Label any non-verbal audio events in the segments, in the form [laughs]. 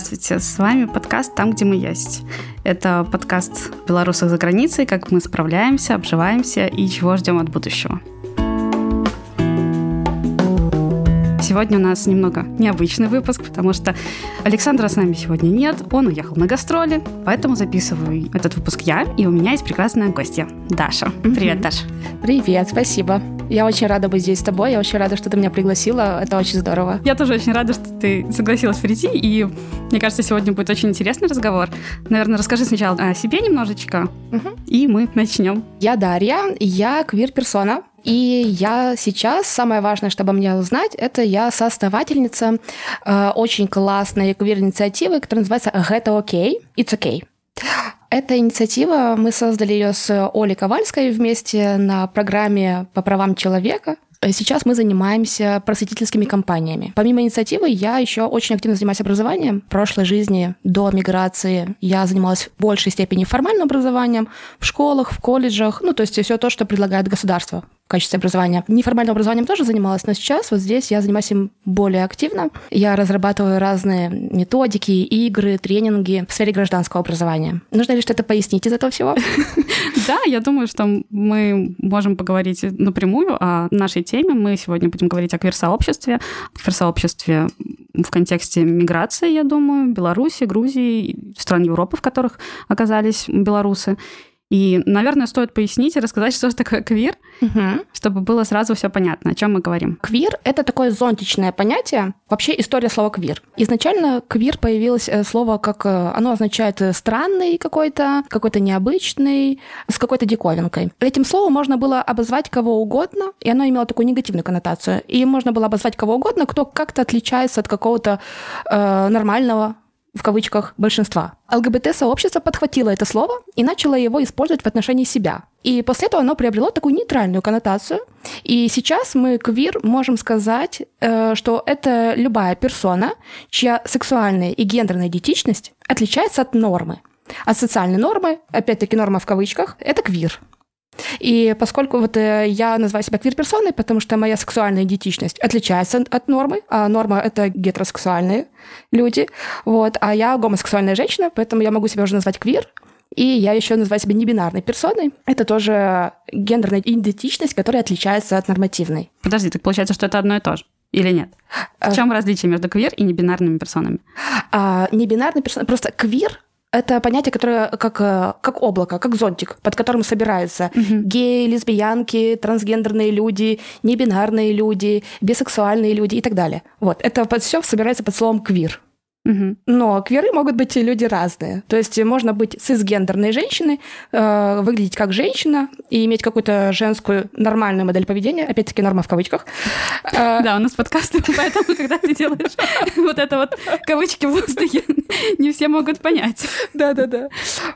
Здравствуйте, с вами подкаст «Там, где мы есть». Это подкаст белорусов за границей, как мы справляемся, обживаемся и чего ждем от будущего. Сегодня у нас немного необычный выпуск, потому что Александра с нами сегодня нет, он уехал на гастроли, поэтому записываю этот выпуск я, и у меня есть прекрасная гостья Даша. Привет, Даша. Привет, спасибо. Я очень рада быть здесь с тобой, я очень рада, что ты меня пригласила, это очень здорово. Я тоже очень рада, что ты согласилась прийти, и мне кажется, сегодня будет очень интересный разговор. Наверное, расскажи сначала о себе немножечко, угу. и мы начнем. Я Дарья, я квир-персона, и я сейчас, самое важное, чтобы мне узнать, это я соосновательница э, очень классной квир-инициативы, которая называется «Это okay, It's okay». Эта инициатива, мы создали ее с Олей Ковальской вместе на программе по правам человека. Сейчас мы занимаемся просветительскими кампаниями. Помимо инициативы, я еще очень активно занимаюсь образованием. В прошлой жизни, до миграции, я занималась в большей степени формальным образованием в школах, в колледжах, ну, то есть все то, что предлагает государство качестве образования. Неформальным образованием тоже занималась, но сейчас вот здесь я занимаюсь им более активно. Я разрабатываю разные методики, игры, тренинги в сфере гражданского образования. Нужно ли что-то пояснить из этого всего? [laughs] Да, я думаю, что мы можем поговорить напрямую о нашей теме. Мы сегодня будем говорить о квир-сообществе, квир-сообществе в контексте миграции, я думаю, Беларуси, Грузии, стран Европы, в которых оказались белорусы. И, наверное, стоит пояснить и рассказать, что же такое квир, угу. чтобы было сразу все понятно, о чем мы говорим. Квир — это такое зонтичное понятие. Вообще история слова квир. Изначально квир появилось э, слово как... Э, оно означает э, странный какой-то, какой-то необычный, с какой-то диковинкой. Этим словом можно было обозвать кого угодно, и оно имело такую негативную коннотацию. И можно было обозвать кого угодно, кто как-то отличается от какого-то э, нормального в кавычках, большинства. ЛГБТ-сообщество подхватило это слово и начало его использовать в отношении себя. И после этого оно приобрело такую нейтральную коннотацию. И сейчас мы, квир, можем сказать, э, что это любая персона, чья сексуальная и гендерная идентичность отличается от нормы. А социальные нормы, опять-таки норма в кавычках, это квир. И поскольку вот э, я называю себя квир-персоной, потому что моя сексуальная идентичность отличается от нормы, а норма — это гетеросексуальные люди, вот, а я гомосексуальная женщина, поэтому я могу себя уже назвать квир, и я еще называю себя небинарной персоной. Это тоже гендерная идентичность, которая отличается от нормативной. Подожди, так получается, что это одно и то же? Или нет? В чем а... различие между квир и небинарными персонами? А, небинарные персоны... Просто квир это понятие, которое как, э, как облако, как зонтик, под которым собираются угу. геи, лесбиянки, трансгендерные люди, небинарные люди, бисексуальные люди и так далее. Вот, это под все собирается под словом квир. Угу. Но квиры могут быть люди разные. То есть можно быть цисгендерной женщиной, э, выглядеть как женщина и иметь какую-то женскую нормальную модель поведения, опять-таки норма в кавычках. Э, да, у нас подкасты, [laughs] поэтому, когда ты делаешь [laughs] вот это вот кавычки в воздухе, не все могут понять. Да-да-да.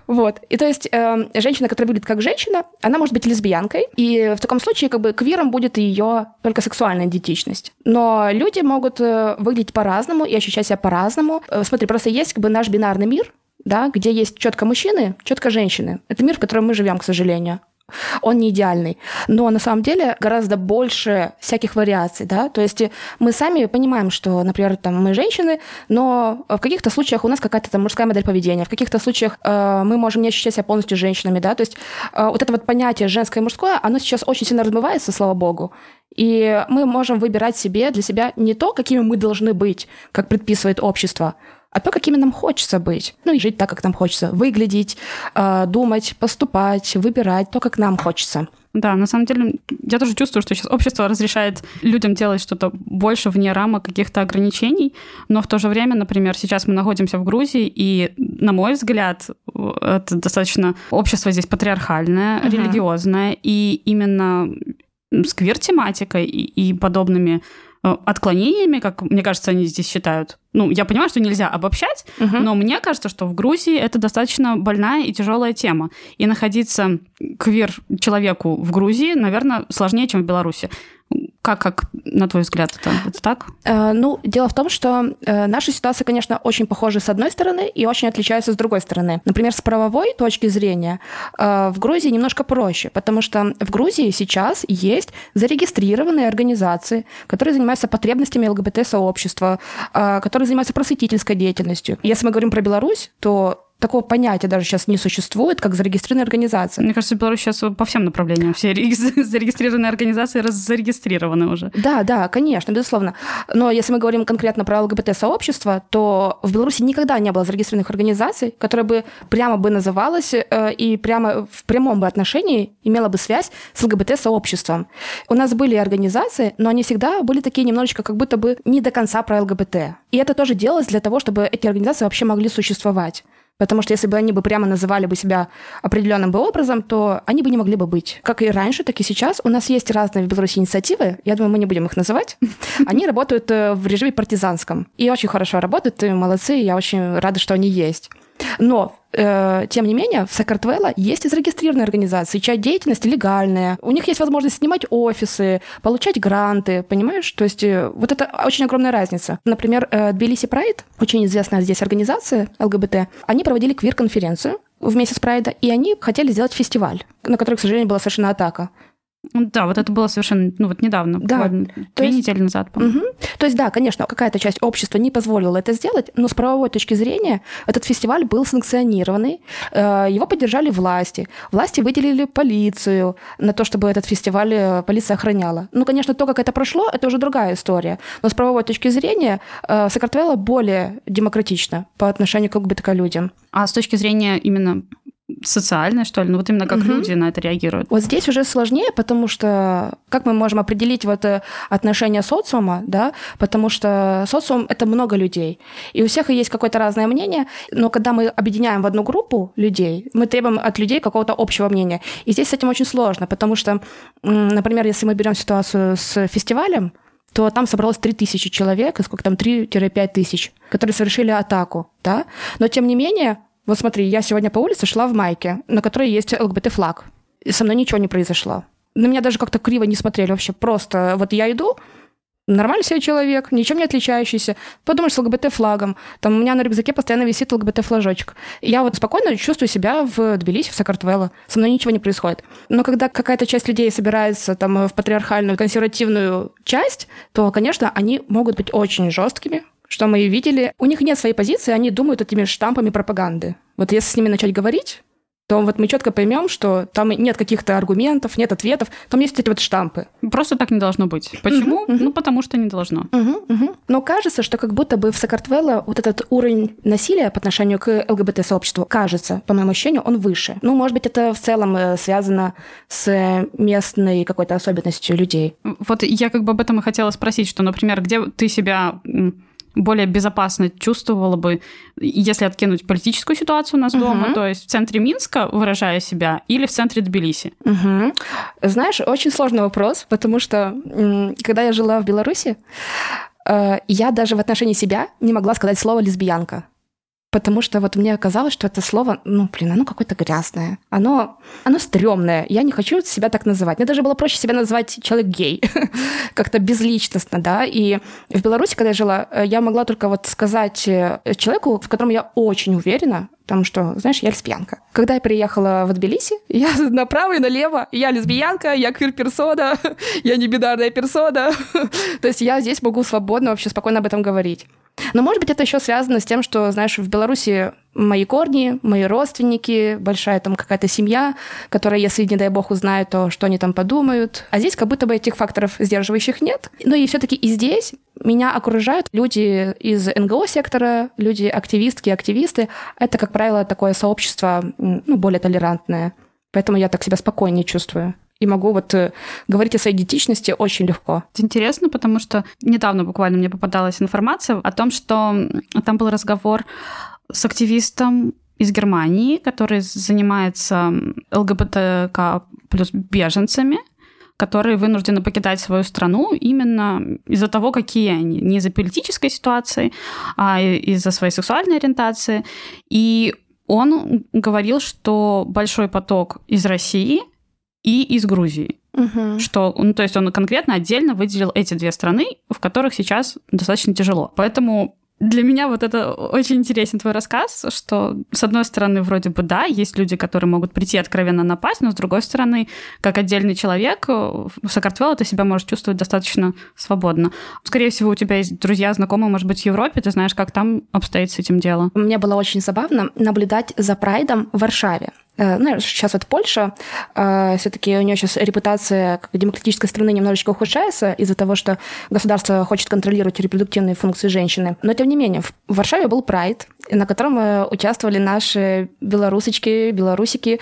Вот. И то есть э, женщина, которая выглядит как женщина, она может быть лесбиянкой, и в таком случае как бы квиром будет ее только сексуальная идентичность. Но люди могут э, выглядеть по-разному и ощущать себя по-разному, Э, смотри, просто есть как бы наш бинарный мир, да, где есть четко мужчины, четко женщины. Это мир, в котором мы живем, к сожалению. Он не идеальный. Но на самом деле гораздо больше всяких вариаций, да. То есть мы сами понимаем, что, например, там мы женщины, но в каких-то случаях у нас какая-то там мужская модель поведения, в каких-то случаях э, мы можем не ощущать себя полностью женщинами, да. То есть э, вот это вот понятие женское и мужское, оно сейчас очень сильно размывается, слава богу. И мы можем выбирать себе для себя не то, какими мы должны быть, как предписывает общество, а то, какими нам хочется быть. Ну и жить так, как нам хочется. Выглядеть, э, думать, поступать, выбирать то, как нам хочется. Да, на самом деле, я тоже чувствую, что сейчас общество разрешает людям делать что-то больше вне рамок каких-то ограничений, но в то же время, например, сейчас мы находимся в Грузии, и, на мой взгляд, это достаточно общество здесь патриархальное, uh-huh. религиозное, и именно сквер-тематикой и, и подобными отклонениями, как мне кажется, они здесь считают. Ну, я понимаю, что нельзя обобщать, угу. но мне кажется, что в Грузии это достаточно больная и тяжелая тема. И находиться квир-человеку в Грузии, наверное, сложнее, чем в Беларуси. Как, как на твой взгляд, это, это так? Э, ну, дело в том, что э, наша ситуация, конечно, очень похожа с одной стороны и очень отличается с другой стороны. Например, с правовой точки зрения э, в Грузии немножко проще, потому что в Грузии сейчас есть зарегистрированные организации, которые занимаются потребностями ЛГБТ-сообщества, э, которые занимаются просветительской деятельностью. Если мы говорим про Беларусь, то такого понятия даже сейчас не существует, как зарегистрированная организация. Мне кажется, Беларусь сейчас по всем направлениям. Все [laughs] зарегистрированные организации зарегистрированы уже. Да, да, конечно, безусловно. Но если мы говорим конкретно про ЛГБТ-сообщество, то в Беларуси никогда не было зарегистрированных организаций, которые бы прямо бы называлась э, и прямо в прямом бы отношении имела бы связь с ЛГБТ-сообществом. У нас были организации, но они всегда были такие немножечко как будто бы не до конца про ЛГБТ. И это тоже делалось для того, чтобы эти организации вообще могли существовать. Потому что если бы они бы прямо называли бы себя определенным бы образом, то они бы не могли бы быть. Как и раньше, так и сейчас. У нас есть разные в Беларуси инициативы. Я думаю, мы не будем их называть. [laughs] Они работают э, в режиме партизанском. И очень хорошо работают, и молодцы. Я очень рада, что они есть. Но тем не менее, в Сакартвелла есть и зарегистрированные организации, чья деятельность легальная. У них есть возможность снимать офисы, получать гранты, понимаешь? То есть э, вот это очень огромная разница. Например, э, Тбилиси Прайд, очень известная здесь организация ЛГБТ, они проводили квир-конференцию в месяц Прайда, и они хотели сделать фестиваль, на который, к сожалению, была совершена атака. Да, вот это было совершенно, ну вот недавно, да. две есть, недели назад, по-моему. Угу. То есть, да, конечно, какая-то часть общества не позволила это сделать, но с правовой точки зрения этот фестиваль был санкционированный, э, его поддержали власти, власти выделили полицию на то, чтобы этот фестиваль э, полиция охраняла. Ну, конечно, то, как это прошло, это уже другая история, но с правовой точки зрения э, Сакартвелла более демократично по отношению к ЛГБТК-людям. А с точки зрения именно социальное, что ли? Ну вот именно как угу. люди на это реагируют. Вот здесь уже сложнее, потому что как мы можем определить вот э, отношение социума, да? Потому что социум — это много людей. И у всех есть какое-то разное мнение, но когда мы объединяем в одну группу людей, мы требуем от людей какого-то общего мнения. И здесь с этим очень сложно, потому что, например, если мы берем ситуацию с фестивалем, то там собралось 3000 человек, сколько там, 3-5 тысяч, которые совершили атаку, да? Но, тем не менее, вот смотри, я сегодня по улице шла в майке, на которой есть ЛГБТ-флаг. И со мной ничего не произошло. На меня даже как-то криво не смотрели вообще. Просто вот я иду, нормальный себе человек, ничем не отличающийся. Подумаешь, с ЛГБТ-флагом. Там у меня на рюкзаке постоянно висит ЛГБТ-флажочек. Я вот спокойно чувствую себя в Тбилиси, в Сакартвелло. Со мной ничего не происходит. Но когда какая-то часть людей собирается там в патриархальную, консервативную часть, то, конечно, они могут быть очень жесткими, что мы видели. У них нет своей позиции, они думают этими штампами пропаганды. Вот если с ними начать говорить, то вот мы четко поймем, что там нет каких-то аргументов, нет ответов, там есть эти вот штампы. Просто так не должно быть. Почему? Uh-huh, uh-huh. Ну, потому что не должно. Uh-huh, uh-huh. Но кажется, что как будто бы в Сакартвелло вот этот уровень насилия по отношению к ЛГБТ-сообществу, кажется, по моему ощущению, он выше. Ну, может быть, это в целом э, связано с местной какой-то особенностью людей. Вот я как бы об этом и хотела спросить, что, например, где ты себя более безопасно чувствовала бы, если откинуть политическую ситуацию у нас угу. дома, то есть в центре Минска, выражая себя, или в центре Тбилиси? Угу. Знаешь, очень сложный вопрос, потому что когда я жила в Беларуси, э, я даже в отношении себя не могла сказать слово лесбиянка потому что вот мне казалось, что это слово, ну, блин, оно какое-то грязное, оно, оно стрёмное, я не хочу себя так называть. Мне даже было проще себя называть человек гей, [laughs] как-то безличностно, да, и в Беларуси, когда я жила, э, я могла только вот сказать э, человеку, в котором я очень уверена, Потому что, знаешь, я лесбиянка. Когда я приехала в Тбилиси, [laughs] я направо и налево. Я лесбиянка, я квир-персона, [laughs] я не бинарная персона. [laughs] То есть я здесь могу свободно, вообще спокойно об этом говорить. Но, может быть, это еще связано с тем, что, знаешь, в Беларуси мои корни, мои родственники, большая там какая-то семья, которая, если, не дай бог, узнает, то что они там подумают. А здесь как будто бы этих факторов сдерживающих нет. Но и все-таки и здесь меня окружают люди из НГО-сектора, люди активистки, активисты. Это, как правило, такое сообщество ну, более толерантное. Поэтому я так себя спокойнее чувствую и могу вот э, говорить о своей идентичности очень легко. Это интересно, потому что недавно буквально мне попадалась информация о том, что там был разговор с активистом из Германии, который занимается ЛГБТК плюс беженцами, которые вынуждены покидать свою страну именно из-за того, какие они. Не из-за политической ситуации, а из-за своей сексуальной ориентации. И он говорил, что большой поток из России и из Грузии. Угу. Что, ну, то есть он конкретно отдельно выделил эти две страны, в которых сейчас достаточно тяжело. Поэтому Для меня вот это очень интересен твой рассказ, что, с одной стороны, вроде бы, да, есть люди, которые могут прийти откровенно напасть, но, с другой стороны, как отдельный человек, в Сакартвелло ты себя можешь чувствовать достаточно свободно. Скорее всего, у тебя есть друзья, знакомые, может быть, в Европе, ты знаешь, как там обстоит с этим дело. Мне было очень забавно наблюдать за прайдом в Варшаве. Э, ну, сейчас вот Польша, э, все-таки у нее сейчас репутация как демократической страны немножечко ухудшается из-за того, что государство хочет контролировать репродуктивные функции женщины. Но, тем не менее, в Варшаве был прайд, на котором э, участвовали наши белорусочки, белорусики.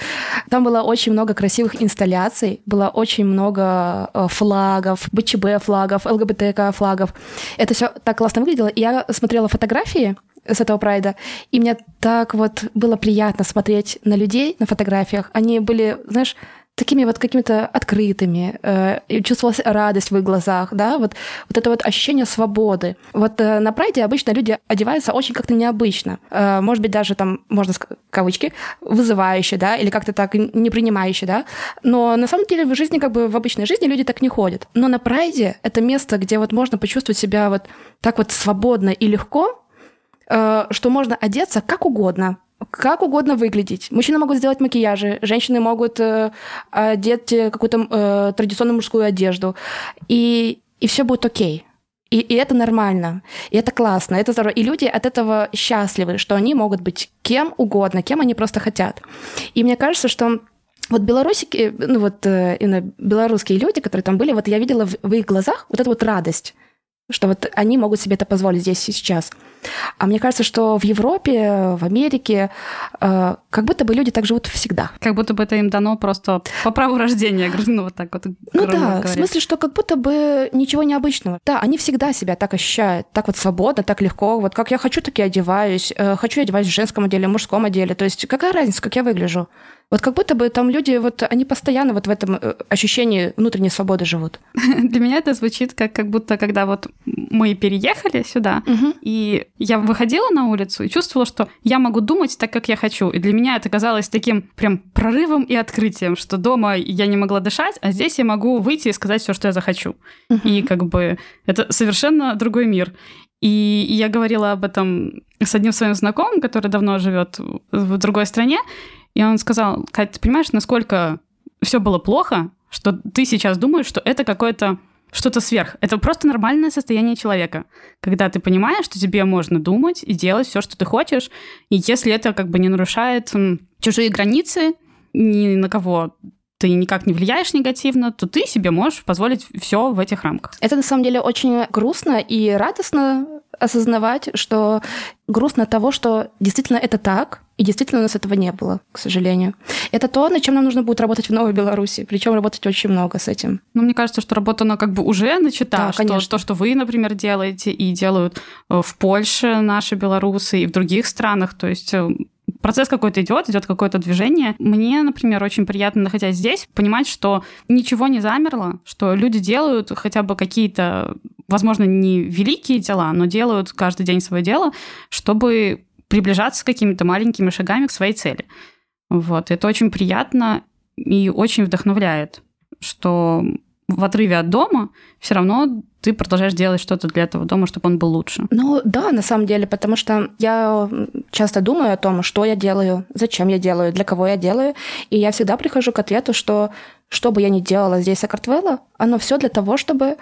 Там было очень много красивых инсталляций, было очень много флагов, БЧБ флагов, ЛГБТК флагов. Это все так классно выглядело. И я смотрела фотографии, с этого прайда. И мне так вот было приятно смотреть на людей на фотографиях. Они были, знаешь, такими вот какими-то открытыми, э, и чувствовалась радость в их глазах, да, вот, вот это вот ощущение свободы. Вот э, на прайде обычно люди одеваются очень как-то необычно, э, может быть, даже там, можно сказать, кавычки, вызывающе, да, или как-то так не принимающе, да, но на самом деле в жизни, как бы в обычной жизни люди так не ходят. Но на прайде это место, где вот можно почувствовать себя вот так вот свободно и легко, что можно одеться как угодно, как угодно выглядеть. Мужчины могут сделать макияжи, женщины могут э, одеть какую-то э, традиционную мужскую одежду, и, и все будет окей. И, и это нормально, и это классно, это здорово. И люди от этого счастливы, что они могут быть кем угодно, кем они просто хотят. И мне кажется, что вот белорусики, ну вот именно белорусские люди, которые там были, вот я видела в, в их глазах вот эту вот радость что вот они могут себе это позволить здесь и сейчас. А мне кажется, что в Европе, в Америке, э, как будто бы люди так живут всегда. Как будто бы это им дано просто по праву рождения, ну вот так вот. Ну да, говоря. в смысле, что как будто бы ничего необычного. Да, они всегда себя так ощущают, так вот свободно, так легко. Вот как я хочу, так и одеваюсь. Э, хочу я одеваюсь в женском отделе, в мужском отделе. То есть какая разница, как я выгляжу? Вот как будто бы там люди, вот они постоянно вот в этом э, ощущении внутренней свободы живут. [laughs] Для меня это звучит как, как будто, когда вот мы переехали сюда, угу. и я выходила на улицу и чувствовала, что я могу думать так, как я хочу. И для меня это казалось таким прям прорывом и открытием, что дома я не могла дышать, а здесь я могу выйти и сказать все, что я захочу. Угу. И как бы это совершенно другой мир. И я говорила об этом с одним своим знакомым, который давно живет в другой стране, и он сказал, Катя, ты понимаешь, насколько все было плохо, что ты сейчас думаешь, что это какое-то что-то сверх. Это просто нормальное состояние человека, когда ты понимаешь, что тебе можно думать и делать все, что ты хочешь, и если это как бы не нарушает чужие границы, ни на кого ты никак не влияешь негативно, то ты себе можешь позволить все в этих рамках. Это на самом деле очень грустно и радостно осознавать, что грустно от того, что действительно это так, и действительно у нас этого не было, к сожалению. Это то, над чем нам нужно будет работать в Новой Беларуси. Причем работать очень много с этим. Ну, мне кажется, что работа, она как бы уже начата. Да, что, конечно. То, что вы, например, делаете и делают э, в Польше наши белорусы и в других странах. То есть э, процесс какой-то идет, идет какое-то движение. Мне, например, очень приятно, находясь здесь, понимать, что ничего не замерло, что люди делают хотя бы какие-то, возможно, не великие дела, но делают каждый день свое дело, чтобы приближаться какими-то маленькими шагами к своей цели. Вот. Это очень приятно и очень вдохновляет, что в отрыве от дома все равно ты продолжаешь делать что-то для этого дома, чтобы он был лучше. Ну да, на самом деле, потому что я часто думаю о том, что я делаю, зачем я делаю, для кого я делаю, и я всегда прихожу к ответу, что что бы я ни делала здесь, Сакартвелла, оно все для того, чтобы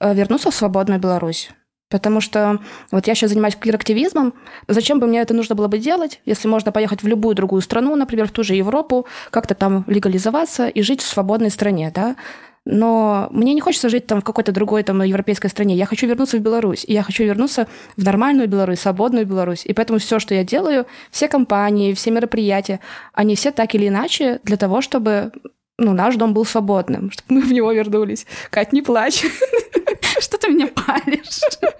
э, вернуться в свободную Беларусь. Потому что вот я сейчас занимаюсь квир-активизмом. Зачем бы мне это нужно было бы делать, если можно поехать в любую другую страну, например, в ту же Европу, как-то там легализоваться и жить в свободной стране, да? но мне не хочется жить там в какой-то другой там европейской стране. Я хочу вернуться в Беларусь, и я хочу вернуться в нормальную Беларусь, свободную Беларусь. И поэтому все, что я делаю, все компании, все мероприятия, они все так или иначе для того, чтобы ну, наш дом был свободным, [laughs] чтобы мы в него вернулись. Кать, не плачь. [laughs] [laughs] Меня палишь? [laughs]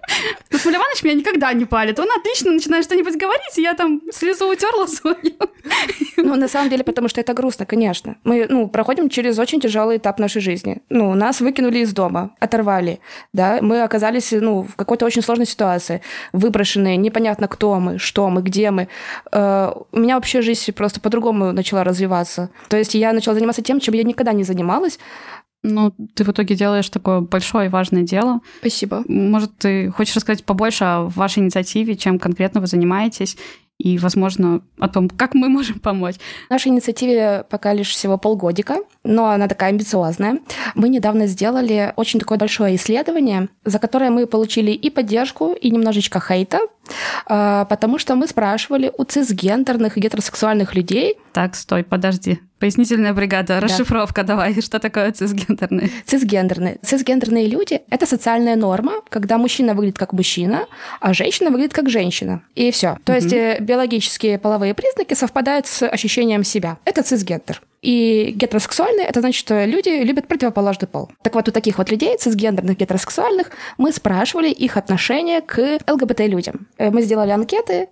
Вот Иванович меня никогда не палит. Он отлично начинает что-нибудь говорить, и я там слезу утерла свою. [laughs] Ну, на самом деле, потому что это грустно, конечно. Мы, ну, проходим через очень тяжелый этап нашей жизни. Ну, нас выкинули из дома, оторвали, да, мы оказались, ну, в какой-то очень сложной ситуации, выброшенные, непонятно кто мы, что мы, где мы. Э, у меня вообще жизнь просто по-другому начала развиваться. То есть я начала заниматься тем, чем я никогда не занималась, Ну, ты в итоге делаешь такое большое и важное дело. Спасибо. Может, ты хочешь рассказать побольше о вашей инициативе, чем конкретно вы занимаетесь, и, возможно, о том, как мы можем помочь. Нашей инициативе пока лишь всего полгодика, но она такая амбициозная. Мы недавно сделали очень такое большое исследование, за которое мы получили и поддержку, и немножечко хейта, а, потому что мы спрашивали у цисгендерных и гетеросексуальных людей. Так, стой, подожди. Пояснительная бригада, расшифровка да. давай. Что такое цисгендерные? Цисгендерные. Цисгендерные люди — это социальная норма, когда мужчина выглядит как мужчина, а женщина выглядит как женщина. И все. То угу. есть э, биологические половые признаки совпадают с ощущением себя. Это цисгендер. И гетеросексуальные — это значит, что люди любят противоположный пол. Так вот, у таких вот людей, цисгендерных, гетеросексуальных, мы спрашивали их отношение к ЛГБТ-людям. Э, мы сделали анкеты,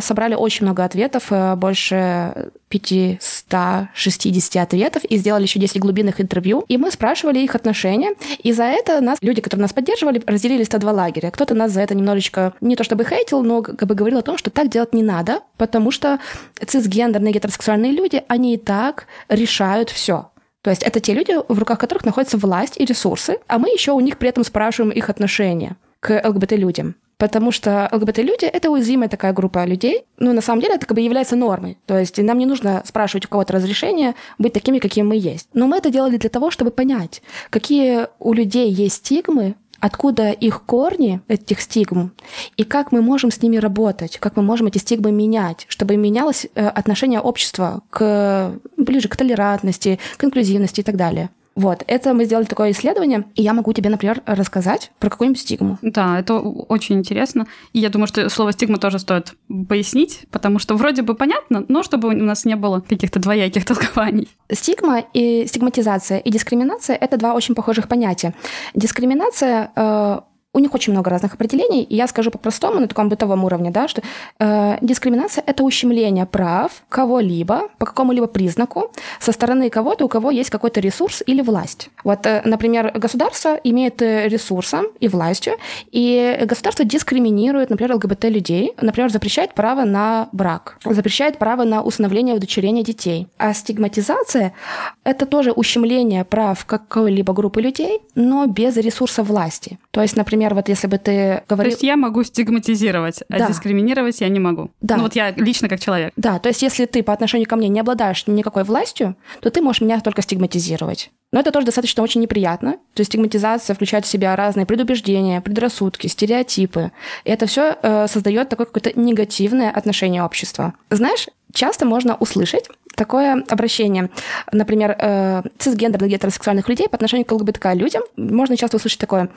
собрали очень много ответов, э, больше 560 ответов, и сделали еще 10 глубинных интервью. И мы спрашивали их отношения. И за это нас, люди, которые нас поддерживали, разделились на два лагеря. Кто-то нас за это немножечко, не то чтобы хейтил, но как бы говорил о том, что так делать не надо, потому что цисгендерные гетеросексуальные люди, они и так решают все. То есть это те люди, в руках которых находится власть и ресурсы, а мы еще у них при этом спрашиваем их отношения к ЛГБТ-людям. Потому что ЛГБТ-люди — это уязвимая такая группа людей. Ну, на самом деле, это как бы является нормой. То есть нам не нужно спрашивать у кого-то разрешения быть такими, какими мы есть. Но мы это делали для того, чтобы понять, какие у людей есть стигмы, откуда их корни, этих стигм, и как мы можем с ними работать, как мы можем эти стигмы менять, чтобы менялось э, отношение общества к, ближе к толерантности, к инклюзивности и так далее. Вот, это мы сделали такое исследование, и я могу тебе, например, рассказать про какую-нибудь стигму. Да, это очень интересно. И я думаю, что слово стигма тоже стоит пояснить, потому что вроде бы понятно, но чтобы у нас не было каких-то двояких толкований. Стигма и стигматизация и дискриминация — это два очень похожих понятия. Дискриминация э, у них очень много разных определений, и я скажу по-простому, на таком бытовом уровне, да, что э, дискриминация — это ущемление прав кого-либо по какому-либо признаку со стороны кого-то, у кого есть какой-то ресурс или власть. Вот, э, например, государство имеет э, ресурсом и властью, и государство дискриминирует, например, ЛГБТ-людей, например, запрещает право на брак, запрещает право на усыновление и удочерение детей. А стигматизация — это тоже ущемление прав какой-либо группы людей, но без ресурса власти. То есть, например, например, вот если бы ты говорил... То есть я могу стигматизировать, а да. дискриминировать я не могу. Да. Ну вот я лично как человек. Да, то есть если ты по отношению ко мне не обладаешь никакой властью, то ты можешь меня только стигматизировать. Но это тоже достаточно очень неприятно. То есть стигматизация включает в себя разные предубеждения, предрассудки, стереотипы. И это все э, создает такое какое-то негативное отношение общества. Знаешь, часто можно услышать такое обращение, например, э, цисгендерных гетеросексуальных людей по отношению к ЛГБТК людям, можно часто услышать такое.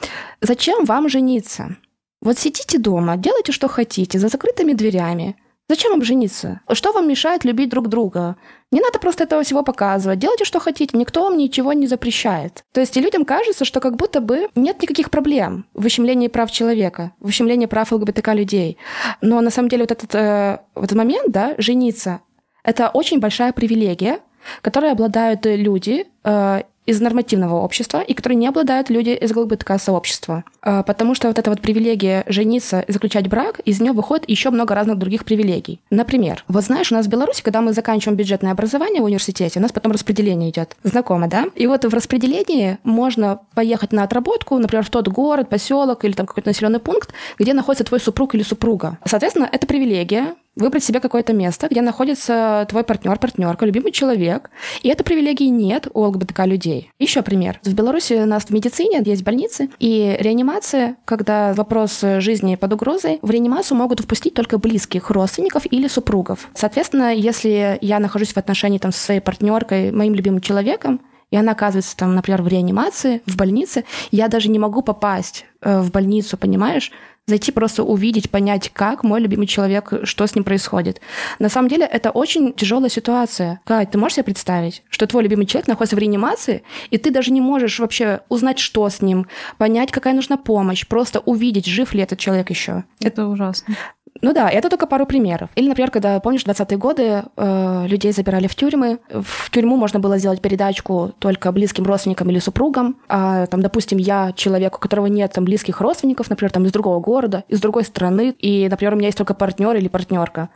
Зачем вам жениться? Вот сидите дома, делайте, что хотите, за закрытыми дверями. Зачем вам жениться? Что вам мешает любить друг друга? Не надо просто этого всего показывать. Делайте, что хотите. Никто вам ничего не запрещает. То есть и людям кажется, что как будто бы нет никаких проблем в ущемлении прав человека, в ущемлении прав ЛГБТК людей. Но на самом деле вот этот, э, этот момент, да, жениться, это очень большая привилегия, которой обладают люди э, из нормативного общества и которые не обладают люди из ЛГБТК-сообщества. Э, потому что вот эта вот привилегия жениться и заключать брак, из нее выходит еще много разных других привилегий. Например, вот знаешь, у нас в Беларуси, когда мы заканчиваем бюджетное образование в университете, у нас потом распределение идет. Знакомо, да? И вот в распределении можно поехать на отработку, например, в тот город, поселок или там какой-то населенный пункт, где находится твой супруг или супруга. Соответственно, это привилегия, выбрать себе какое-то место, где находится твой партнер, партнерка, любимый человек. И этой привилегии нет у ЛГБТК людей. Еще пример. В Беларуси у нас в медицине есть больницы, и реанимация, когда вопрос жизни под угрозой, в реанимацию могут впустить только близких родственников или супругов. Соответственно, если я нахожусь в отношении там, со своей партнеркой, моим любимым человеком, и она оказывается там, например, в реанимации, в больнице, я даже не могу попасть э, в больницу, понимаешь? зайти просто увидеть, понять, как мой любимый человек, что с ним происходит. На самом деле это очень тяжелая ситуация. Кать, ты можешь себе представить, что твой любимый человек находится в реанимации, и ты даже не можешь вообще узнать, что с ним, понять, какая нужна помощь, просто увидеть, жив ли этот человек еще. Это ужасно. Ну да, это только пару примеров. Или, например, когда, помнишь, в 20-е годы э, людей забирали в тюрьмы. В тюрьму можно было сделать передачку только близким родственникам или супругам. А там, допустим, я человек, у которого нет там близких родственников, например, там из другого города, из другой страны, и, например, у меня есть только партнер или партнерка.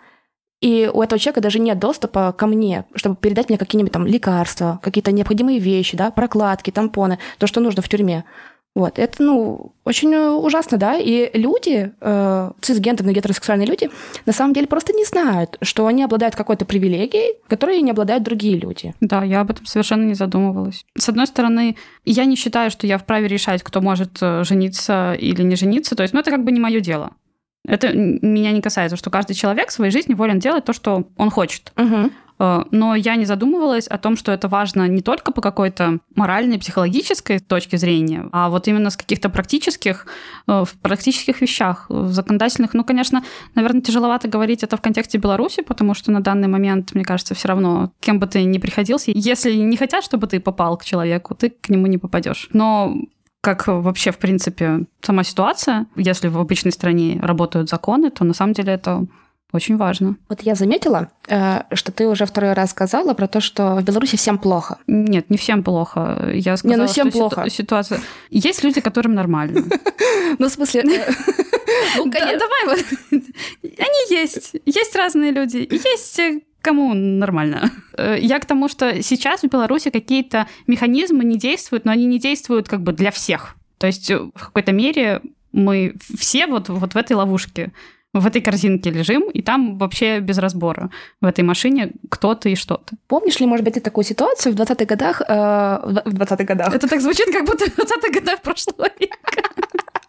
и у этого человека даже нет доступа ко мне, чтобы передать мне какие-нибудь там лекарства, какие-то необходимые вещи, да, прокладки, тампоны, то, что нужно в тюрьме. Вот, это, ну, очень ужасно, да, и люди, э, цисгендерные гетеросексуальные люди, на самом деле просто не знают, что они обладают какой-то привилегией, которой не обладают другие люди. Да, я об этом совершенно не задумывалась. С одной стороны, я не считаю, что я вправе решать, кто может э, жениться или не жениться, то есть, ну, это как бы не мое дело. Это меня не касается, что каждый человек в своей жизни волен делать то, что он хочет. Угу. Но я не задумывалась о том, что это важно не только по какой-то моральной, психологической точке зрения, а вот именно с каких-то практических, э, в практических вещах, в законодательных. Ну, конечно, наверное, тяжеловато говорить это в контексте Беларуси, потому что на данный момент, мне кажется, все равно, кем бы ты ни приходился, если не хотят, чтобы ты попал к человеку, ты к нему не попадешь. Но как вообще, в принципе, сама ситуация, если в обычной стране работают законы, то на самом деле это очень важно. Вот я заметила, э, что ты уже второй раз сказала про то, что в Беларуси всем плохо. Нет, не всем плохо. Я сказала, не, ну всем что плохо. ситуация... Есть люди, которым нормально. [laughs] Ну, в смысле... э, [laughs] Ну, давай вот. [laughs] Они есть. Есть разные люди. Есть кому нормально. Э, Я к тому, что сейчас в Беларуси какие-то механизмы не действуют, но они не действуют как бы для всех. То есть э, в какой-то мере мы все вот, вот в этой ловушке в этой корзинке лежим, и там вообще без разбора в этой машине кто ты и что ты. Помнишь ли, может быть, ты такую ситуацию в 20-х годах, э, в 20-х годах? Это так звучит, как будто в 20-х годах прошлого века.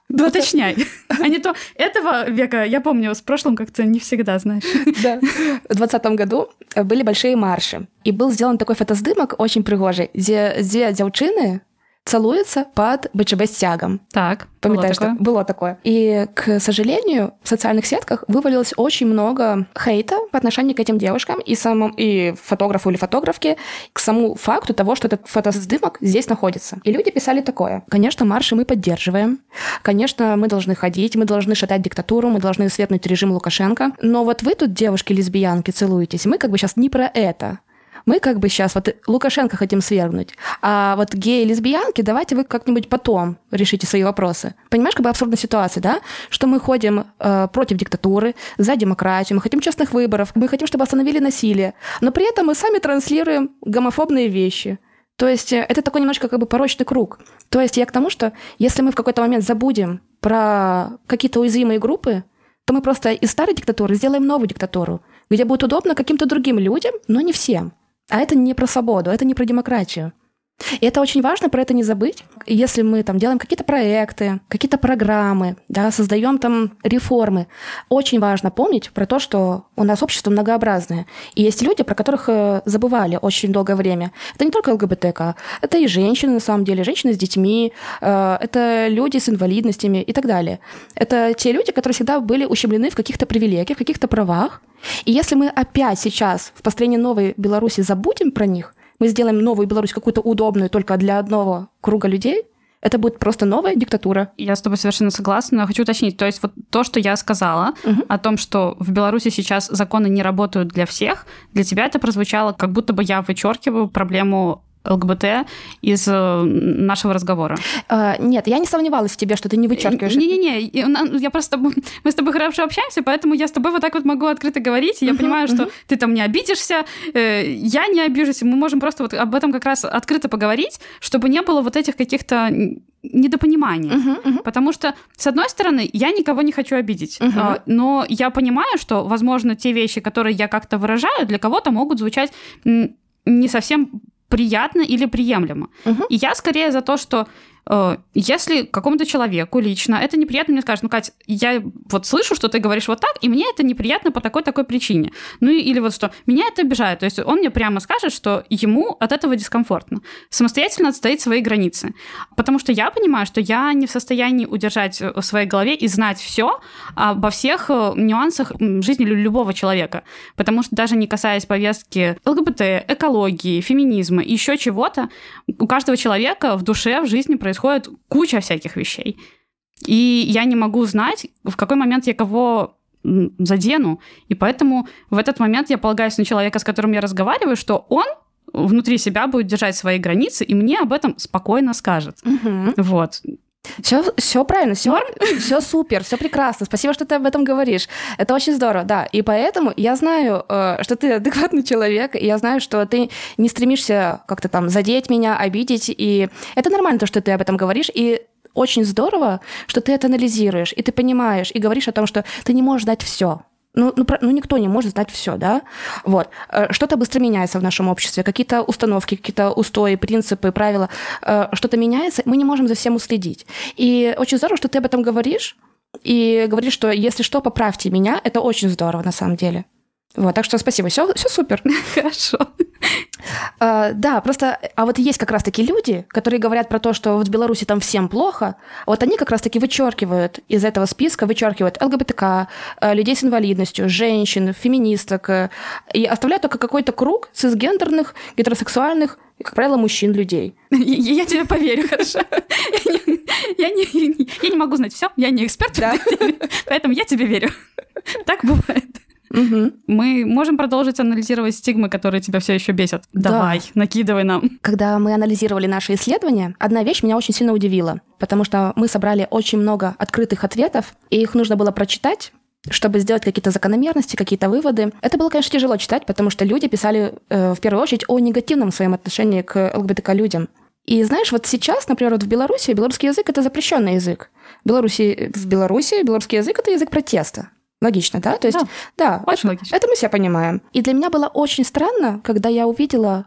Уточняй. А не то этого века, я помню, с прошлым как-то не всегда, знаешь. Да. В 20 году были большие марши. И был сделан такой фотоздымок очень пригожий, где, где дзяўчыны целуются под БЧБ стягом. Так, Памятаешь, было было такое? И, к сожалению, в социальных сетках вывалилось очень много хейта по отношению к этим девушкам и самому и фотографу или фотографке к самому факту того, что этот фотосдымок здесь находится. И люди писали такое. Конечно, марши мы поддерживаем. Конечно, мы должны ходить, мы должны шатать диктатуру, мы должны светнуть режим Лукашенко. Но вот вы тут, девушки-лесбиянки, целуетесь. Мы как бы сейчас не про это. Мы как бы сейчас вот Лукашенко хотим свергнуть, а вот геи и лесбиянки давайте вы как-нибудь потом решите свои вопросы. Понимаешь, как бы абсурдная ситуация, да? Что мы ходим э, против диктатуры, за демократию, мы хотим честных выборов, мы хотим, чтобы остановили насилие, но при этом мы сами транслируем гомофобные вещи. То есть э, это такой немножко как бы порочный круг. То есть я к тому, что если мы в какой-то момент забудем про какие-то уязвимые группы, то мы просто из старой диктатуры сделаем новую диктатуру, где будет удобно каким-то другим людям, но не всем. А это не про свободу, это не про демократию. И это очень важно, про это не забыть. Если мы там делаем какие-то проекты, какие-то программы, да, создаем там реформы, очень важно помнить про то, что у нас общество многообразное. И есть люди, про которых э, забывали очень долгое время. Это не только ЛГБТК, это и женщины, на самом деле, женщины с детьми, э, это люди с инвалидностями и так далее. Это те люди, которые всегда были ущемлены в каких-то привилегиях, в каких-то правах. И если мы опять сейчас в построении новой Беларуси забудем про них, мы сделаем новую Беларусь какую-то удобную только для одного круга людей, это будет просто новая диктатура. Я с тобой совершенно согласна, но хочу уточнить. То есть вот то, что я сказала Мгм. о том, что в Беларуси сейчас законы не работают для всех, для тебя это прозвучало, как будто бы я вычеркиваю проблему ЛГБТ из э, нашего разговора. Э, нет, я не сомневалась в тебе, что ты не вычеркиваешь. Не-не-не, я просто... Мы с тобой хорошо общаемся, поэтому я с тобой вот так вот могу открыто говорить, и я Мгм, понимаю, что мгм. ты там не обидишься, э, я не обижусь, мы можем просто вот об этом как раз открыто поговорить, чтобы не было вот этих каких-то недопониманий. Мгм, мгм. Потому что, с одной стороны, я никого не хочу обидеть, а, но я понимаю, что, возможно, те вещи, которые я как-то выражаю, для кого-то могут звучать не совсем приятно или приемлемо. Мгм. И я скорее за то, что если какому-то человеку лично это неприятно, мне скажут, ну, Кать, я вот слышу, что ты говоришь вот так, и мне это неприятно по такой-такой причине. Ну, или вот что, меня это обижает. То есть он мне прямо скажет, что ему от этого дискомфортно. Самостоятельно отстоять свои границы. Потому что я понимаю, что я не в состоянии удержать в своей голове и знать все обо всех э, нюансах жизни лю- любого человека. Потому что даже не касаясь повестки ЛГБТ, экологии, феминизма и еще чего-то, у каждого человека в душе, в жизни происходит куча всяких вещей. И я не могу знать, в какой момент я кого задену. И поэтому в этот момент я полагаюсь на человека, с которым я разговариваю, что он внутри себя будет держать свои границы, и мне об этом спокойно скажет. Мгм. Вот. Все, все правильно, все, все супер, все прекрасно. Спасибо, что ты об этом говоришь. Это очень здорово, да. И поэтому я знаю, э, что ты [laughs] адекватный человек, и я знаю, что ты не стремишься как-то там задеть меня, обидеть. И это нормально, то, что ты об этом говоришь. И очень здорово, что ты это анализируешь, и ты понимаешь, и говоришь о том, что ты не можешь дать все. Ну, ну, ну, никто не может знать все, да? Вот. Э, что-то быстро меняется в нашем обществе, какие-то установки, какие-то устои, принципы, правила, э, что-то меняется, мы не можем за всем уследить. И очень здорово, что ты об этом говоришь, и говоришь, что если что, поправьте меня, это очень здорово на самом деле. Вот, так что спасибо, все, все супер. [laughs] Хорошо. Uh, да, просто, а вот есть как раз-таки люди, которые говорят про то, что вот в Беларуси там всем плохо, вот они как раз-таки вычеркивают из этого списка, вычеркивают ЛГБТК, э, людей с инвалидностью, женщин, феминисток, э, и оставляют только какой-то круг цисгендерных, гетеросексуальных, как правило, мужчин, людей. [laughs] Я, я тебе поверю, хорошо. [laughs] Я не, я не могу знать все, я не эксперт, да. поэтому я тебе верю. Так бывает. Угу. Мы можем продолжить анализировать стигмы, которые тебя все еще бесят. Давай, да. накидывай нам. Когда мы анализировали наши исследования, одна вещь меня очень сильно удивила, потому что мы собрали очень много открытых ответов, и их нужно было прочитать, чтобы сделать какие-то закономерности, какие-то выводы. Это было, конечно, тяжело читать, потому что люди писали э, в первую очередь о негативном своем отношении к ЛГБТК людям. И знаешь, вот сейчас, например, вот в Беларуси белорусский язык это запрещенный язык. В Беларуси, в Беларуси белорусский язык это язык протеста. Логично, да? То есть, да, да очень это, логично. Это мы все понимаем. И для меня было очень странно, когда я увидела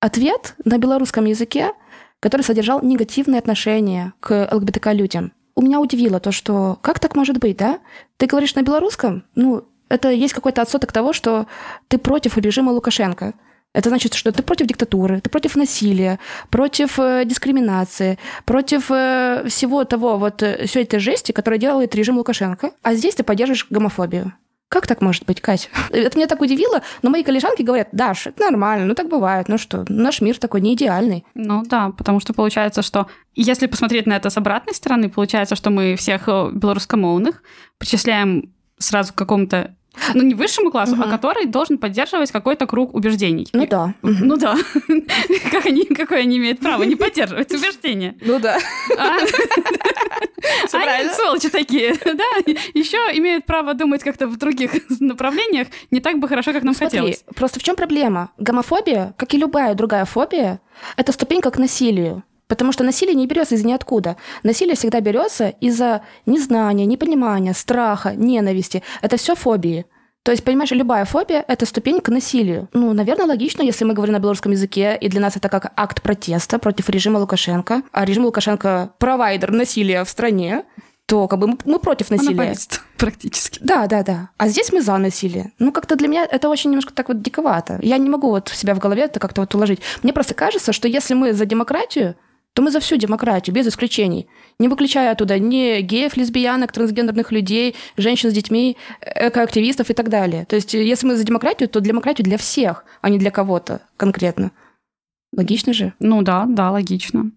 ответ на белорусском языке, который содержал негативные отношения к ЛГБТК людям. У меня удивило то, что как так может быть, да? Ты говоришь на белорусском, ну, это есть какой-то отсоток того, что ты против режима Лукашенко. Это значит, что ты против диктатуры, ты против насилия, против э, дискриминации, против э, всего того, вот э, всей этой жести, которую делает режим Лукашенко. А здесь ты поддерживаешь гомофобию. Как так может быть, Катя? [laughs] Это меня так удивило, но мои коллежанки говорят, Даш, это нормально, ну так бывает, ну что, наш мир такой не идеальный. Ну да, потому что получается, что если посмотреть на это с обратной стороны, получается, что мы всех белорусскомовных причисляем сразу к какому-то [laughs] ну, не высшему классу, угу. а который должен поддерживать какой-то круг убеждений. Ну да. [laughs] Ну да. [laughs] Как они, какое они имеют право не поддерживать убеждения? Ну да. А? Они сволочи такие, да. Еще имеют право думать как-то в других направлениях не так бы хорошо, как нам хотелось. Просто в чем проблема? Гомофобия, как и любая другая фобия, это ступенька к насилию. Потому что насилие не берется из ниоткуда. Насилие всегда берется из-за незнания, непонимания, страха, ненависти. Это все фобии. То есть, понимаешь, любая фобия – это ступень к насилию. Ну, наверное, логично, если мы говорим на белорусском языке, и для нас это как акт протеста против режима Лукашенко, а режим Лукашенко – провайдер насилия в стране, то как бы мы, мы против насилия. [laughs] практически. Да, да, да. А здесь мы за насилие. Ну, как-то для меня это очень немножко так вот диковато. Я не могу вот себя в голове это как-то вот уложить. Мне просто кажется, что если мы за демократию, то мы за всю демократию, без исключений. Не выключая оттуда ни геев, лесбиянок, трансгендерных людей, женщин с детьми, экоактивистов и так далее. То есть, если мы за демократию, то демократию для всех, а не для кого-то конкретно. Логично же? Ну да, да, логично.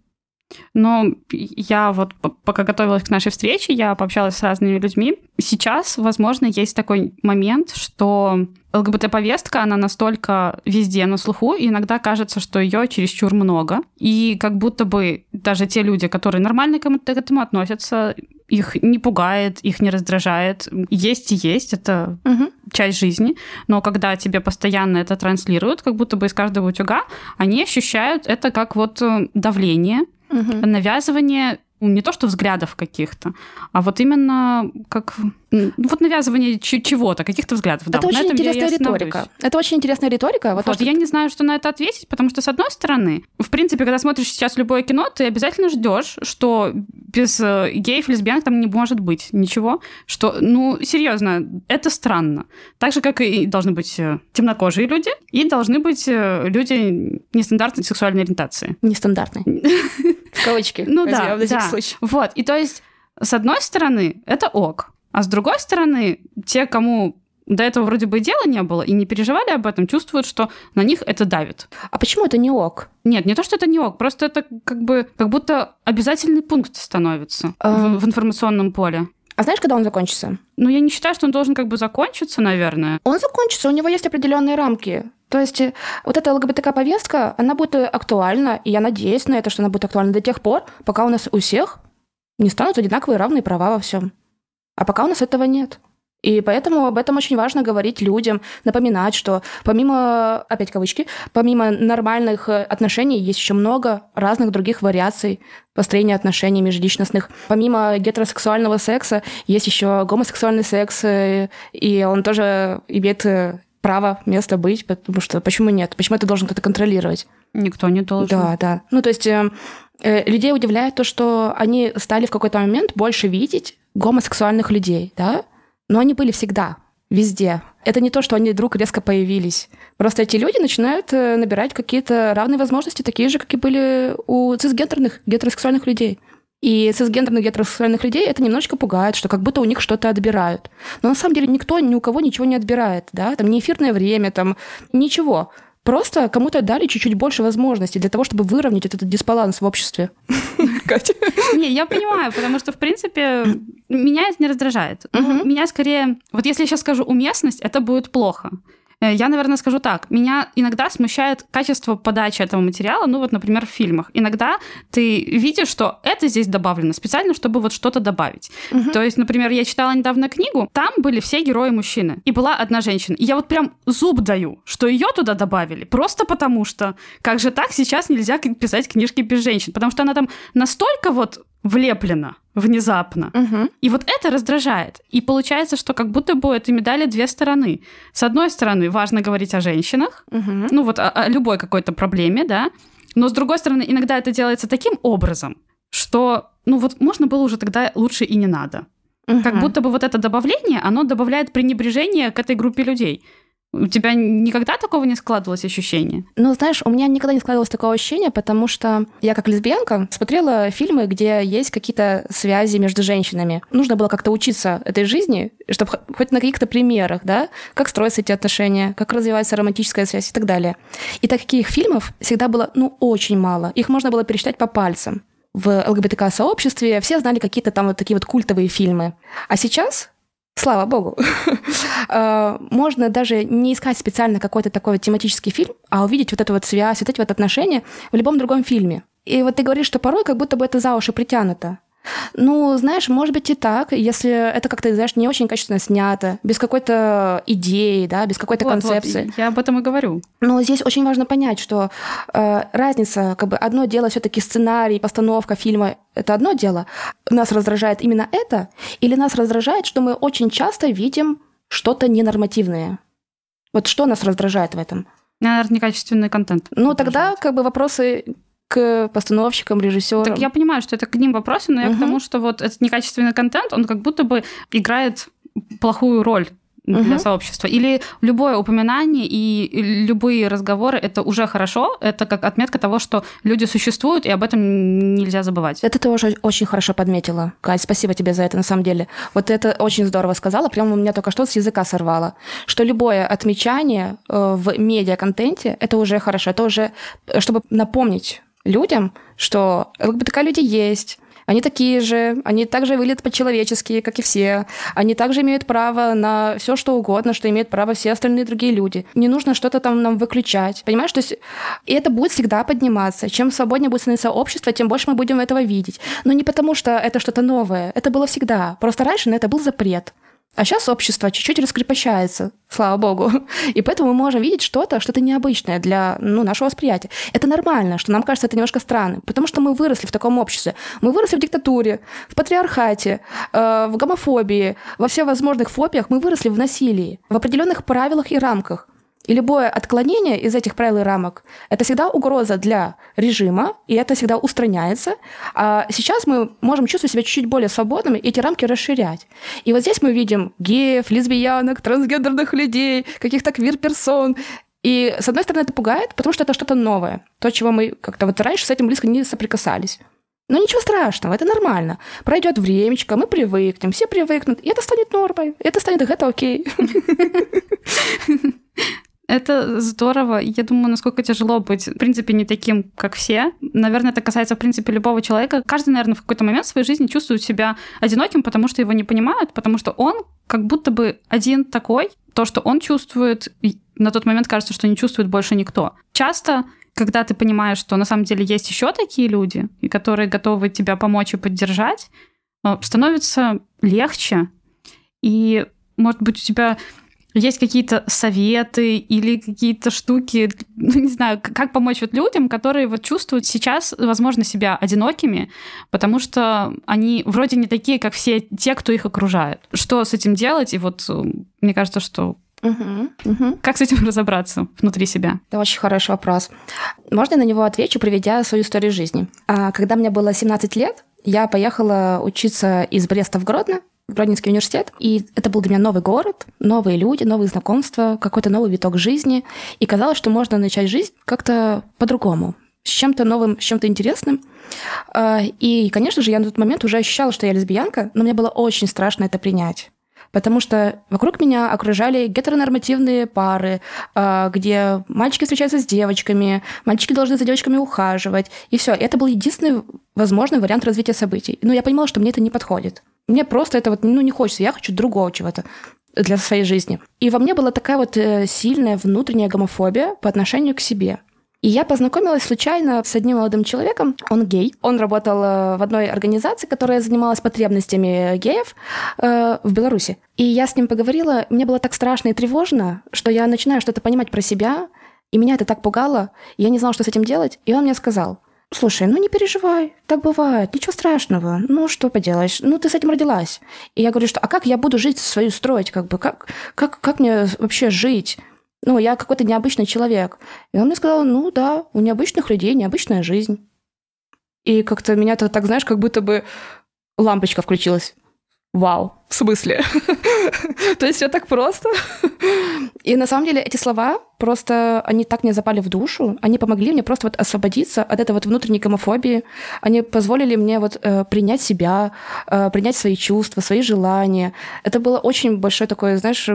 Но я вот пока готовилась к нашей встрече, я пообщалась с разными людьми. Сейчас, возможно, есть такой момент, что ЛГБТ-повестка, она настолько везде на слуху, и иногда кажется, что ее чересчур много. И как будто бы даже те люди, которые нормально к этому относятся, их не пугает, их не раздражает. Есть и есть, это угу. часть жизни. Но когда тебе постоянно это транслируют, как будто бы из каждого утюга, они ощущают это как вот э, давление, угу. навязывание не то что взглядов каких-то, а вот именно как ну, вот навязывание чего-то, каких-то взглядов. Да, это вот очень интересная риторика. Это очень интересная риторика. Вот, вот то, я не знаю, что на это ответить, потому что, с одной стороны, в принципе, когда смотришь сейчас любое кино, ты обязательно ждешь, что без э, геев, лесбиянок там не может быть ничего, что, ну, серьезно, это странно. Так же, как и должны быть э, темнокожие люди, и должны быть э, люди нестандартной сексуальной ориентации. Нестандартной. [laughs] В кавычки. Ну да, да. Вот, и то есть, с одной стороны, это ок, а с другой стороны, те, кому до этого вроде бы дела не было и не переживали об этом, чувствуют, что на них это давит. А почему это не ок? Нет, не то, что это не ок, просто это как бы как будто обязательный пункт становится в, в информационном поле. А знаешь, когда он закончится? Ну, я не считаю, что он должен как бы закончиться, наверное. Он закончится, у него есть определенные рамки. То есть э, вот эта ЛГБТК-повестка, она будет актуальна, и я надеюсь на это, что она будет актуальна до тех пор, пока у нас у всех не станут одинаковые равные права во всем. А пока у нас этого нет. И поэтому об этом очень важно говорить людям, напоминать, что помимо, опять кавычки, помимо нормальных отношений есть еще много разных других вариаций построения отношений межличностных. Помимо гетеросексуального секса есть еще гомосексуальный секс, и он тоже имеет право место быть, потому что почему нет? Почему это должен кто-то контролировать? Никто не должен. Да, да. Ну, то есть э, э, людей удивляет то, что они стали в какой-то момент больше видеть гомосексуальных людей, да, но они были всегда, везде. Это не то, что они вдруг резко появились. Просто эти люди начинают э, набирать какие-то равные возможности, такие же, как и были у цисгендерных, гетеросексуальных людей. И цисгендерных гетеросексуальных людей это немножечко пугает, что как будто у них что-то отбирают. Но на самом деле никто ни у кого ничего не отбирает, да, там не эфирное время, там ничего. Просто кому-то дали чуть-чуть больше возможностей для того, чтобы выровнять этот дисбаланс в обществе. [laughs] Катя? Не, я понимаю, потому что, в принципе, меня это не раздражает. Меня скорее... Вот если я сейчас скажу уместность, это будет плохо. Э, я, наверное, скажу так. Меня иногда смущает качество подачи этого материала, ну вот, например, в фильмах. Иногда ты видишь, что это здесь добавлено специально, чтобы вот что-то добавить. Угу. То есть, например, я читала недавно книгу, там были все герои мужчины, и была одна женщина. И я вот прям зуб даю, что ее туда добавили, просто потому что как же так сейчас нельзя писать книжки без женщин, потому что она там настолько вот влеплена внезапно. Угу. И вот это раздражает. И получается, что как будто бы у этой медали две стороны. С одной стороны, важно говорить о женщинах, угу. ну вот о, о любой какой-то проблеме, да. Но с другой стороны, иногда это делается таким образом, что, ну вот можно было уже тогда лучше и не надо. Угу. Как будто бы вот это добавление, оно добавляет пренебрежение к этой группе людей. У тебя никогда такого не складывалось ощущение? Ну, знаешь, у меня никогда не складывалось такого ощущения, потому что я как лесбиянка смотрела фильмы, где есть какие-то связи между женщинами. Нужно было как-то учиться этой жизни, чтобы хоть на каких-то примерах, да, как строятся эти отношения, как развивается романтическая связь и так далее. И таких фильмов всегда было, ну, очень мало. Их можно было пересчитать по пальцам в ЛГБТК-сообществе все знали какие-то там вот такие вот культовые фильмы. А сейчас Слава богу. [laughs] Э, можно даже не искать специально какой-то такой вот тематический фильм, а увидеть вот эту вот связь, вот эти вот отношения в любом другом фильме. И вот ты говоришь, что порой как будто бы это за уши притянуто. Ну, знаешь, может быть и так, если это как-то, знаешь, не очень качественно снято, без какой-то идеи, да, без какой-то вот, концепции. Вот, я об этом и говорю. Но здесь очень важно понять, что э, разница, как бы одно дело все-таки сценарий, постановка фильма, это одно дело. Нас раздражает именно это, или нас раздражает, что мы очень часто видим что-то ненормативное. Вот что нас раздражает в этом? Наверное, некачественный контент. Ну, тогда как бы вопросы к постановщикам, режиссерам. Так я понимаю, что это к ним вопросы, но угу. я к тому, что вот этот некачественный контент, он как будто бы играет плохую роль для угу. сообщества. Или любое упоминание и любые разговоры это уже хорошо. Это как отметка того, что люди существуют, и об этом нельзя забывать. Это ты уже очень хорошо подметила. Кать, спасибо тебе за это, на самом деле. Вот это очень здорово сказала. Прямо у меня только что с языка сорвало. Что любое отмечание э, в медиа-контенте это уже хорошо. Это уже, э, чтобы напомнить людям, что ЛГБТК-люди есть, они такие же, они также выглядят по-человечески, как и все. Они также имеют право на все, что угодно, что имеют право все остальные другие люди. Не нужно что-то там нам выключать. Понимаешь? То есть и это будет всегда подниматься. Чем свободнее будет становиться общество, тем больше мы будем этого видеть. Но не потому, что это что-то новое. Это было всегда. Просто раньше на это был запрет. А сейчас общество чуть-чуть раскрепощается, слава богу. [laughs] И поэтому мы можем видеть что-то, что-то необычное для ну, нашего восприятия. Это нормально, что нам кажется это немножко странным, потому что мы выросли в таком обществе. Мы выросли в диктатуре, в патриархате, э, в гомофобии, во всевозможных фобиях. Мы выросли в насилии, в определенных правилах и рамках. И любое отклонение из этих правил и рамок – это всегда угроза для режима, и это всегда устраняется. А сейчас мы можем чувствовать себя чуть-чуть более свободными и эти рамки расширять. И вот здесь мы видим геев, лесбиянок, трансгендерных людей, каких-то квир-персон. И, с одной стороны, это пугает, потому что это что-то новое. То, чего мы как-то вот раньше с этим близко не соприкасались. Но ничего страшного, это нормально. Пройдет времечко, мы привыкнем, все привыкнут, и это станет нормой, это станет это окей. [laughs] Это здорово. Я думаю, насколько тяжело быть, в принципе, не таким, как все. Наверное, это касается, в принципе, любого человека. Каждый, наверное, в какой-то момент в своей жизни чувствует себя одиноким, потому что его не понимают, потому что он как будто бы один такой. То, что он чувствует, на тот момент кажется, что не чувствует больше никто. Часто когда ты понимаешь, что на самом деле есть еще такие люди, и которые готовы тебя помочь и поддержать, э, становится легче. И, может быть, у тебя есть какие-то советы или какие-то штуки, ну, не знаю, как помочь вот людям, которые вот чувствуют сейчас, возможно, себя одинокими, потому что они вроде не такие, как все те, кто их окружает. Что с этим делать? И вот э, мне кажется, что Угу, угу. Как с этим [laughs] разобраться внутри себя? Это очень хороший вопрос. Можно я на него отвечу, приведя свою историю жизни? А, когда мне было 17 лет, я поехала учиться из Бреста в Гродно, Гродненский университет. И это был для меня новый город, новые люди, новые знакомства, какой-то новый виток жизни. И казалось, что можно начать жизнь как-то по-другому, с чем-то новым, с чем-то интересным. А, и, конечно же, я на тот момент уже ощущала, что я лесбиянка, но мне было очень страшно это принять. Потому что вокруг меня окружали гетеронормативные пары, а, где мальчики встречаются с девочками, мальчики должны за девочками ухаживать. И все. Это был единственный возможный вариант развития событий. Но я понимала, что мне это не подходит. Мне просто это вот, ну, не хочется. Я хочу другого чего-то для своей жизни. И во мне была такая вот э, сильная внутренняя гомофобия по отношению к себе. И я познакомилась случайно с одним молодым человеком. Он гей. Он работал э, в одной организации, которая занималась потребностями геев э, в Беларуси. И я с ним поговорила. Мне было так страшно и тревожно, что я начинаю что-то понимать про себя. И меня это так пугало. И я не знала, что с этим делать. И он мне сказал – Слушай, ну не переживай, так бывает, ничего страшного. Ну что поделаешь, ну ты с этим родилась. И я говорю, что а как я буду жить свою строить, как бы, как, как, как мне вообще жить? Ну, я какой-то необычный человек. И он мне сказал, ну да, у необычных людей необычная жизнь. И как-то меня -то, так, знаешь, как будто бы лампочка включилась. Вау, в смысле? [laughs] То есть все так просто? И на самом деле эти слова просто, они так мне запали в душу, они помогли мне просто вот освободиться от этой вот внутренней гомофобии, они позволили мне вот э, принять себя, э, принять свои чувства, свои желания. Это было очень большой такой, знаешь,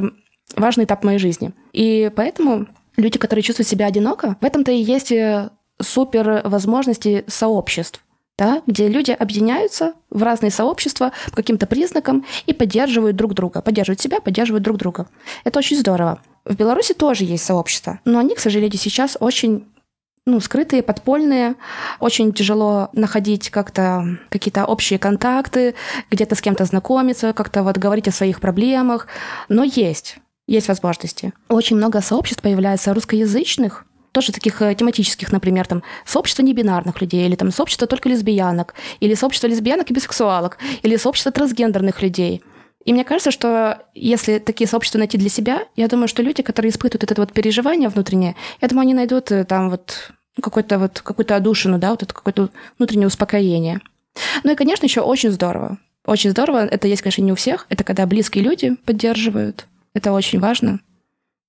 важный этап моей жизни. И поэтому люди, которые чувствуют себя одиноко, в этом-то и есть э, супер возможности сообществ да, где люди объединяются в разные сообщества по каким-то признакам и поддерживают друг друга, поддерживают себя, поддерживают друг друга. Это очень здорово. В Беларуси тоже есть сообщества, но они, к сожалению, сейчас очень ну, скрытые, подпольные. Очень тяжело находить как-то какие-то общие контакты, где-то с кем-то знакомиться, как-то вот говорить о своих проблемах. Но есть, есть возможности. Очень много сообществ появляется русскоязычных, тоже таких э, тематических, например, там, сообщество небинарных людей, или там сообщество только лесбиянок, или сообщество лесбиянок и бисексуалок, или сообщество трансгендерных людей. И мне кажется, что если такие сообщества найти для себя, я думаю, что люди, которые испытывают это вот переживание внутреннее, я думаю, они найдут э, там вот какой-то вот какую-то одушину, да, вот это какое-то внутреннее успокоение. Ну и, конечно, еще очень здорово. Очень здорово. Это есть, конечно, не у всех. Это когда близкие люди поддерживают. Это очень важно.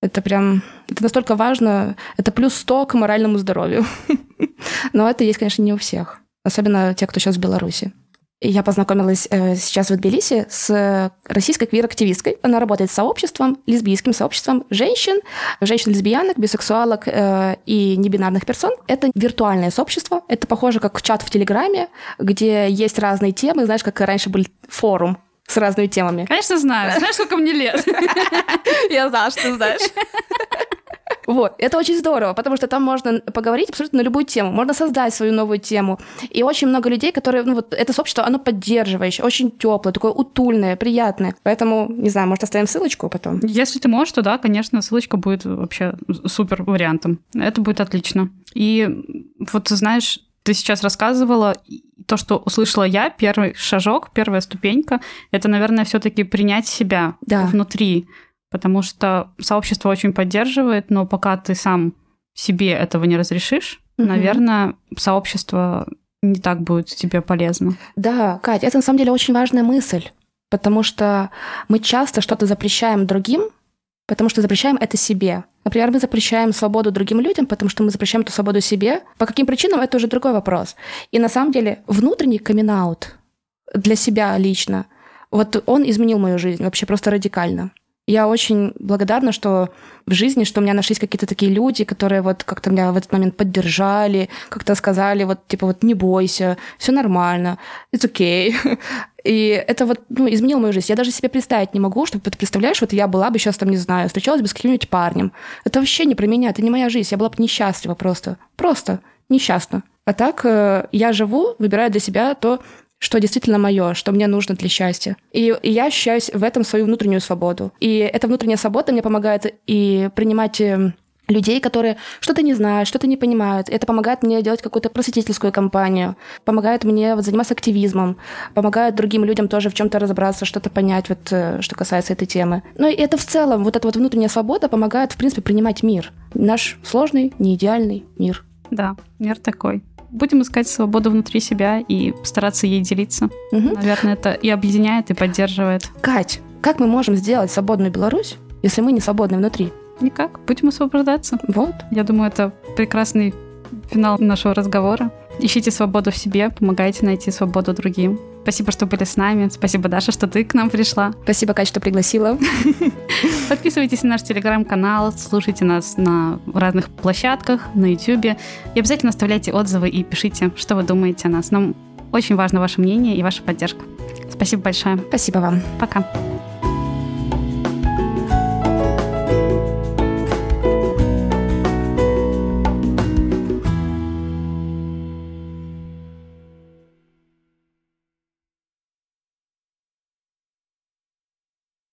Это прям, это настолько важно, это плюс 100 к моральному здоровью. [laughs] Но это есть, конечно, не у всех, особенно те, кто сейчас в Беларуси. Я познакомилась э, сейчас в Тбилиси с российской квир-активисткой. Она работает с сообществом, лесбийским сообществом женщин, женщин-лесбиянок, бисексуалок э, и небинарных персон. Это виртуальное сообщество. Это похоже как чат в Телеграме, где есть разные темы. Знаешь, как раньше был форум с разными темами. Конечно, знаю. Знаешь, сколько мне лет? [laughs] Я знаю, что ты знаешь. Вот, это очень здорово, потому что там можно поговорить абсолютно на любую тему, можно создать свою новую тему. И очень много людей, которые, ну вот, это сообщество, оно поддерживающее, очень теплое, такое утульное, приятное. Поэтому, не знаю, может, оставим ссылочку потом? Если ты можешь, то да, конечно, ссылочка будет вообще супер вариантом. Это будет отлично. И вот, знаешь, ты сейчас рассказывала, то, что услышала я, первый шажок, первая ступенька, это, наверное, все-таки принять себя да. внутри, потому что сообщество очень поддерживает, но пока ты сам себе этого не разрешишь, угу. наверное, сообщество не так будет тебе полезно. Да, Кать, это на самом деле очень важная мысль, потому что мы часто что-то запрещаем другим, потому что запрещаем это себе. Например, мы запрещаем свободу другим людям, потому что мы запрещаем эту свободу себе. По каким причинам, это уже другой вопрос. И на самом деле внутренний камин для себя лично, вот он изменил мою жизнь вообще просто радикально. Я очень благодарна, что в жизни, что у меня нашлись какие-то такие люди, которые вот как-то меня в этот момент поддержали, как-то сказали, вот типа вот не бойся, все нормально, it's okay. [laughs] И это вот ну, изменило мою жизнь. Я даже себе представить не могу, что представляешь, вот я была бы сейчас там, не знаю, встречалась бы с каким-нибудь парнем. Это вообще не про меня, это не моя жизнь. Я была бы несчастлива просто. Просто несчастна. А так э, я живу, выбираю для себя то, что действительно мое, что мне нужно для счастья. И, и я ощущаю в этом свою внутреннюю свободу. И эта внутренняя свобода мне помогает и принимать эм, людей, которые что-то не знают, что-то не понимают. Это помогает мне делать какую-то просветительскую кампанию, помогает мне вот заниматься активизмом, помогает другим людям тоже в чем-то разобраться, что-то понять, вот, э, что касается этой темы. Ну и это в целом, вот эта вот внутренняя свобода помогает, в принципе, принимать мир. Наш сложный, неидеальный мир. Да, мир такой. Будем искать свободу внутри себя и стараться ей делиться. Угу. Наверное, это и объединяет, и поддерживает. Кать, как мы можем сделать свободную Беларусь, если мы не свободны внутри? Никак. Будем освобождаться. Вот. Я думаю, это прекрасный финал нашего разговора. Ищите свободу в себе, помогайте найти свободу другим. Спасибо, что были с нами. Спасибо, Даша, что ты к нам пришла. Спасибо, Катя, что пригласила. [laughs] Подписывайтесь на наш телеграм-канал, слушайте нас на разных площадках, на YouTube. И обязательно оставляйте отзывы и пишите, что вы думаете о нас. Нам очень важно ваше мнение и ваша поддержка. Спасибо большое. Спасибо вам. Пока.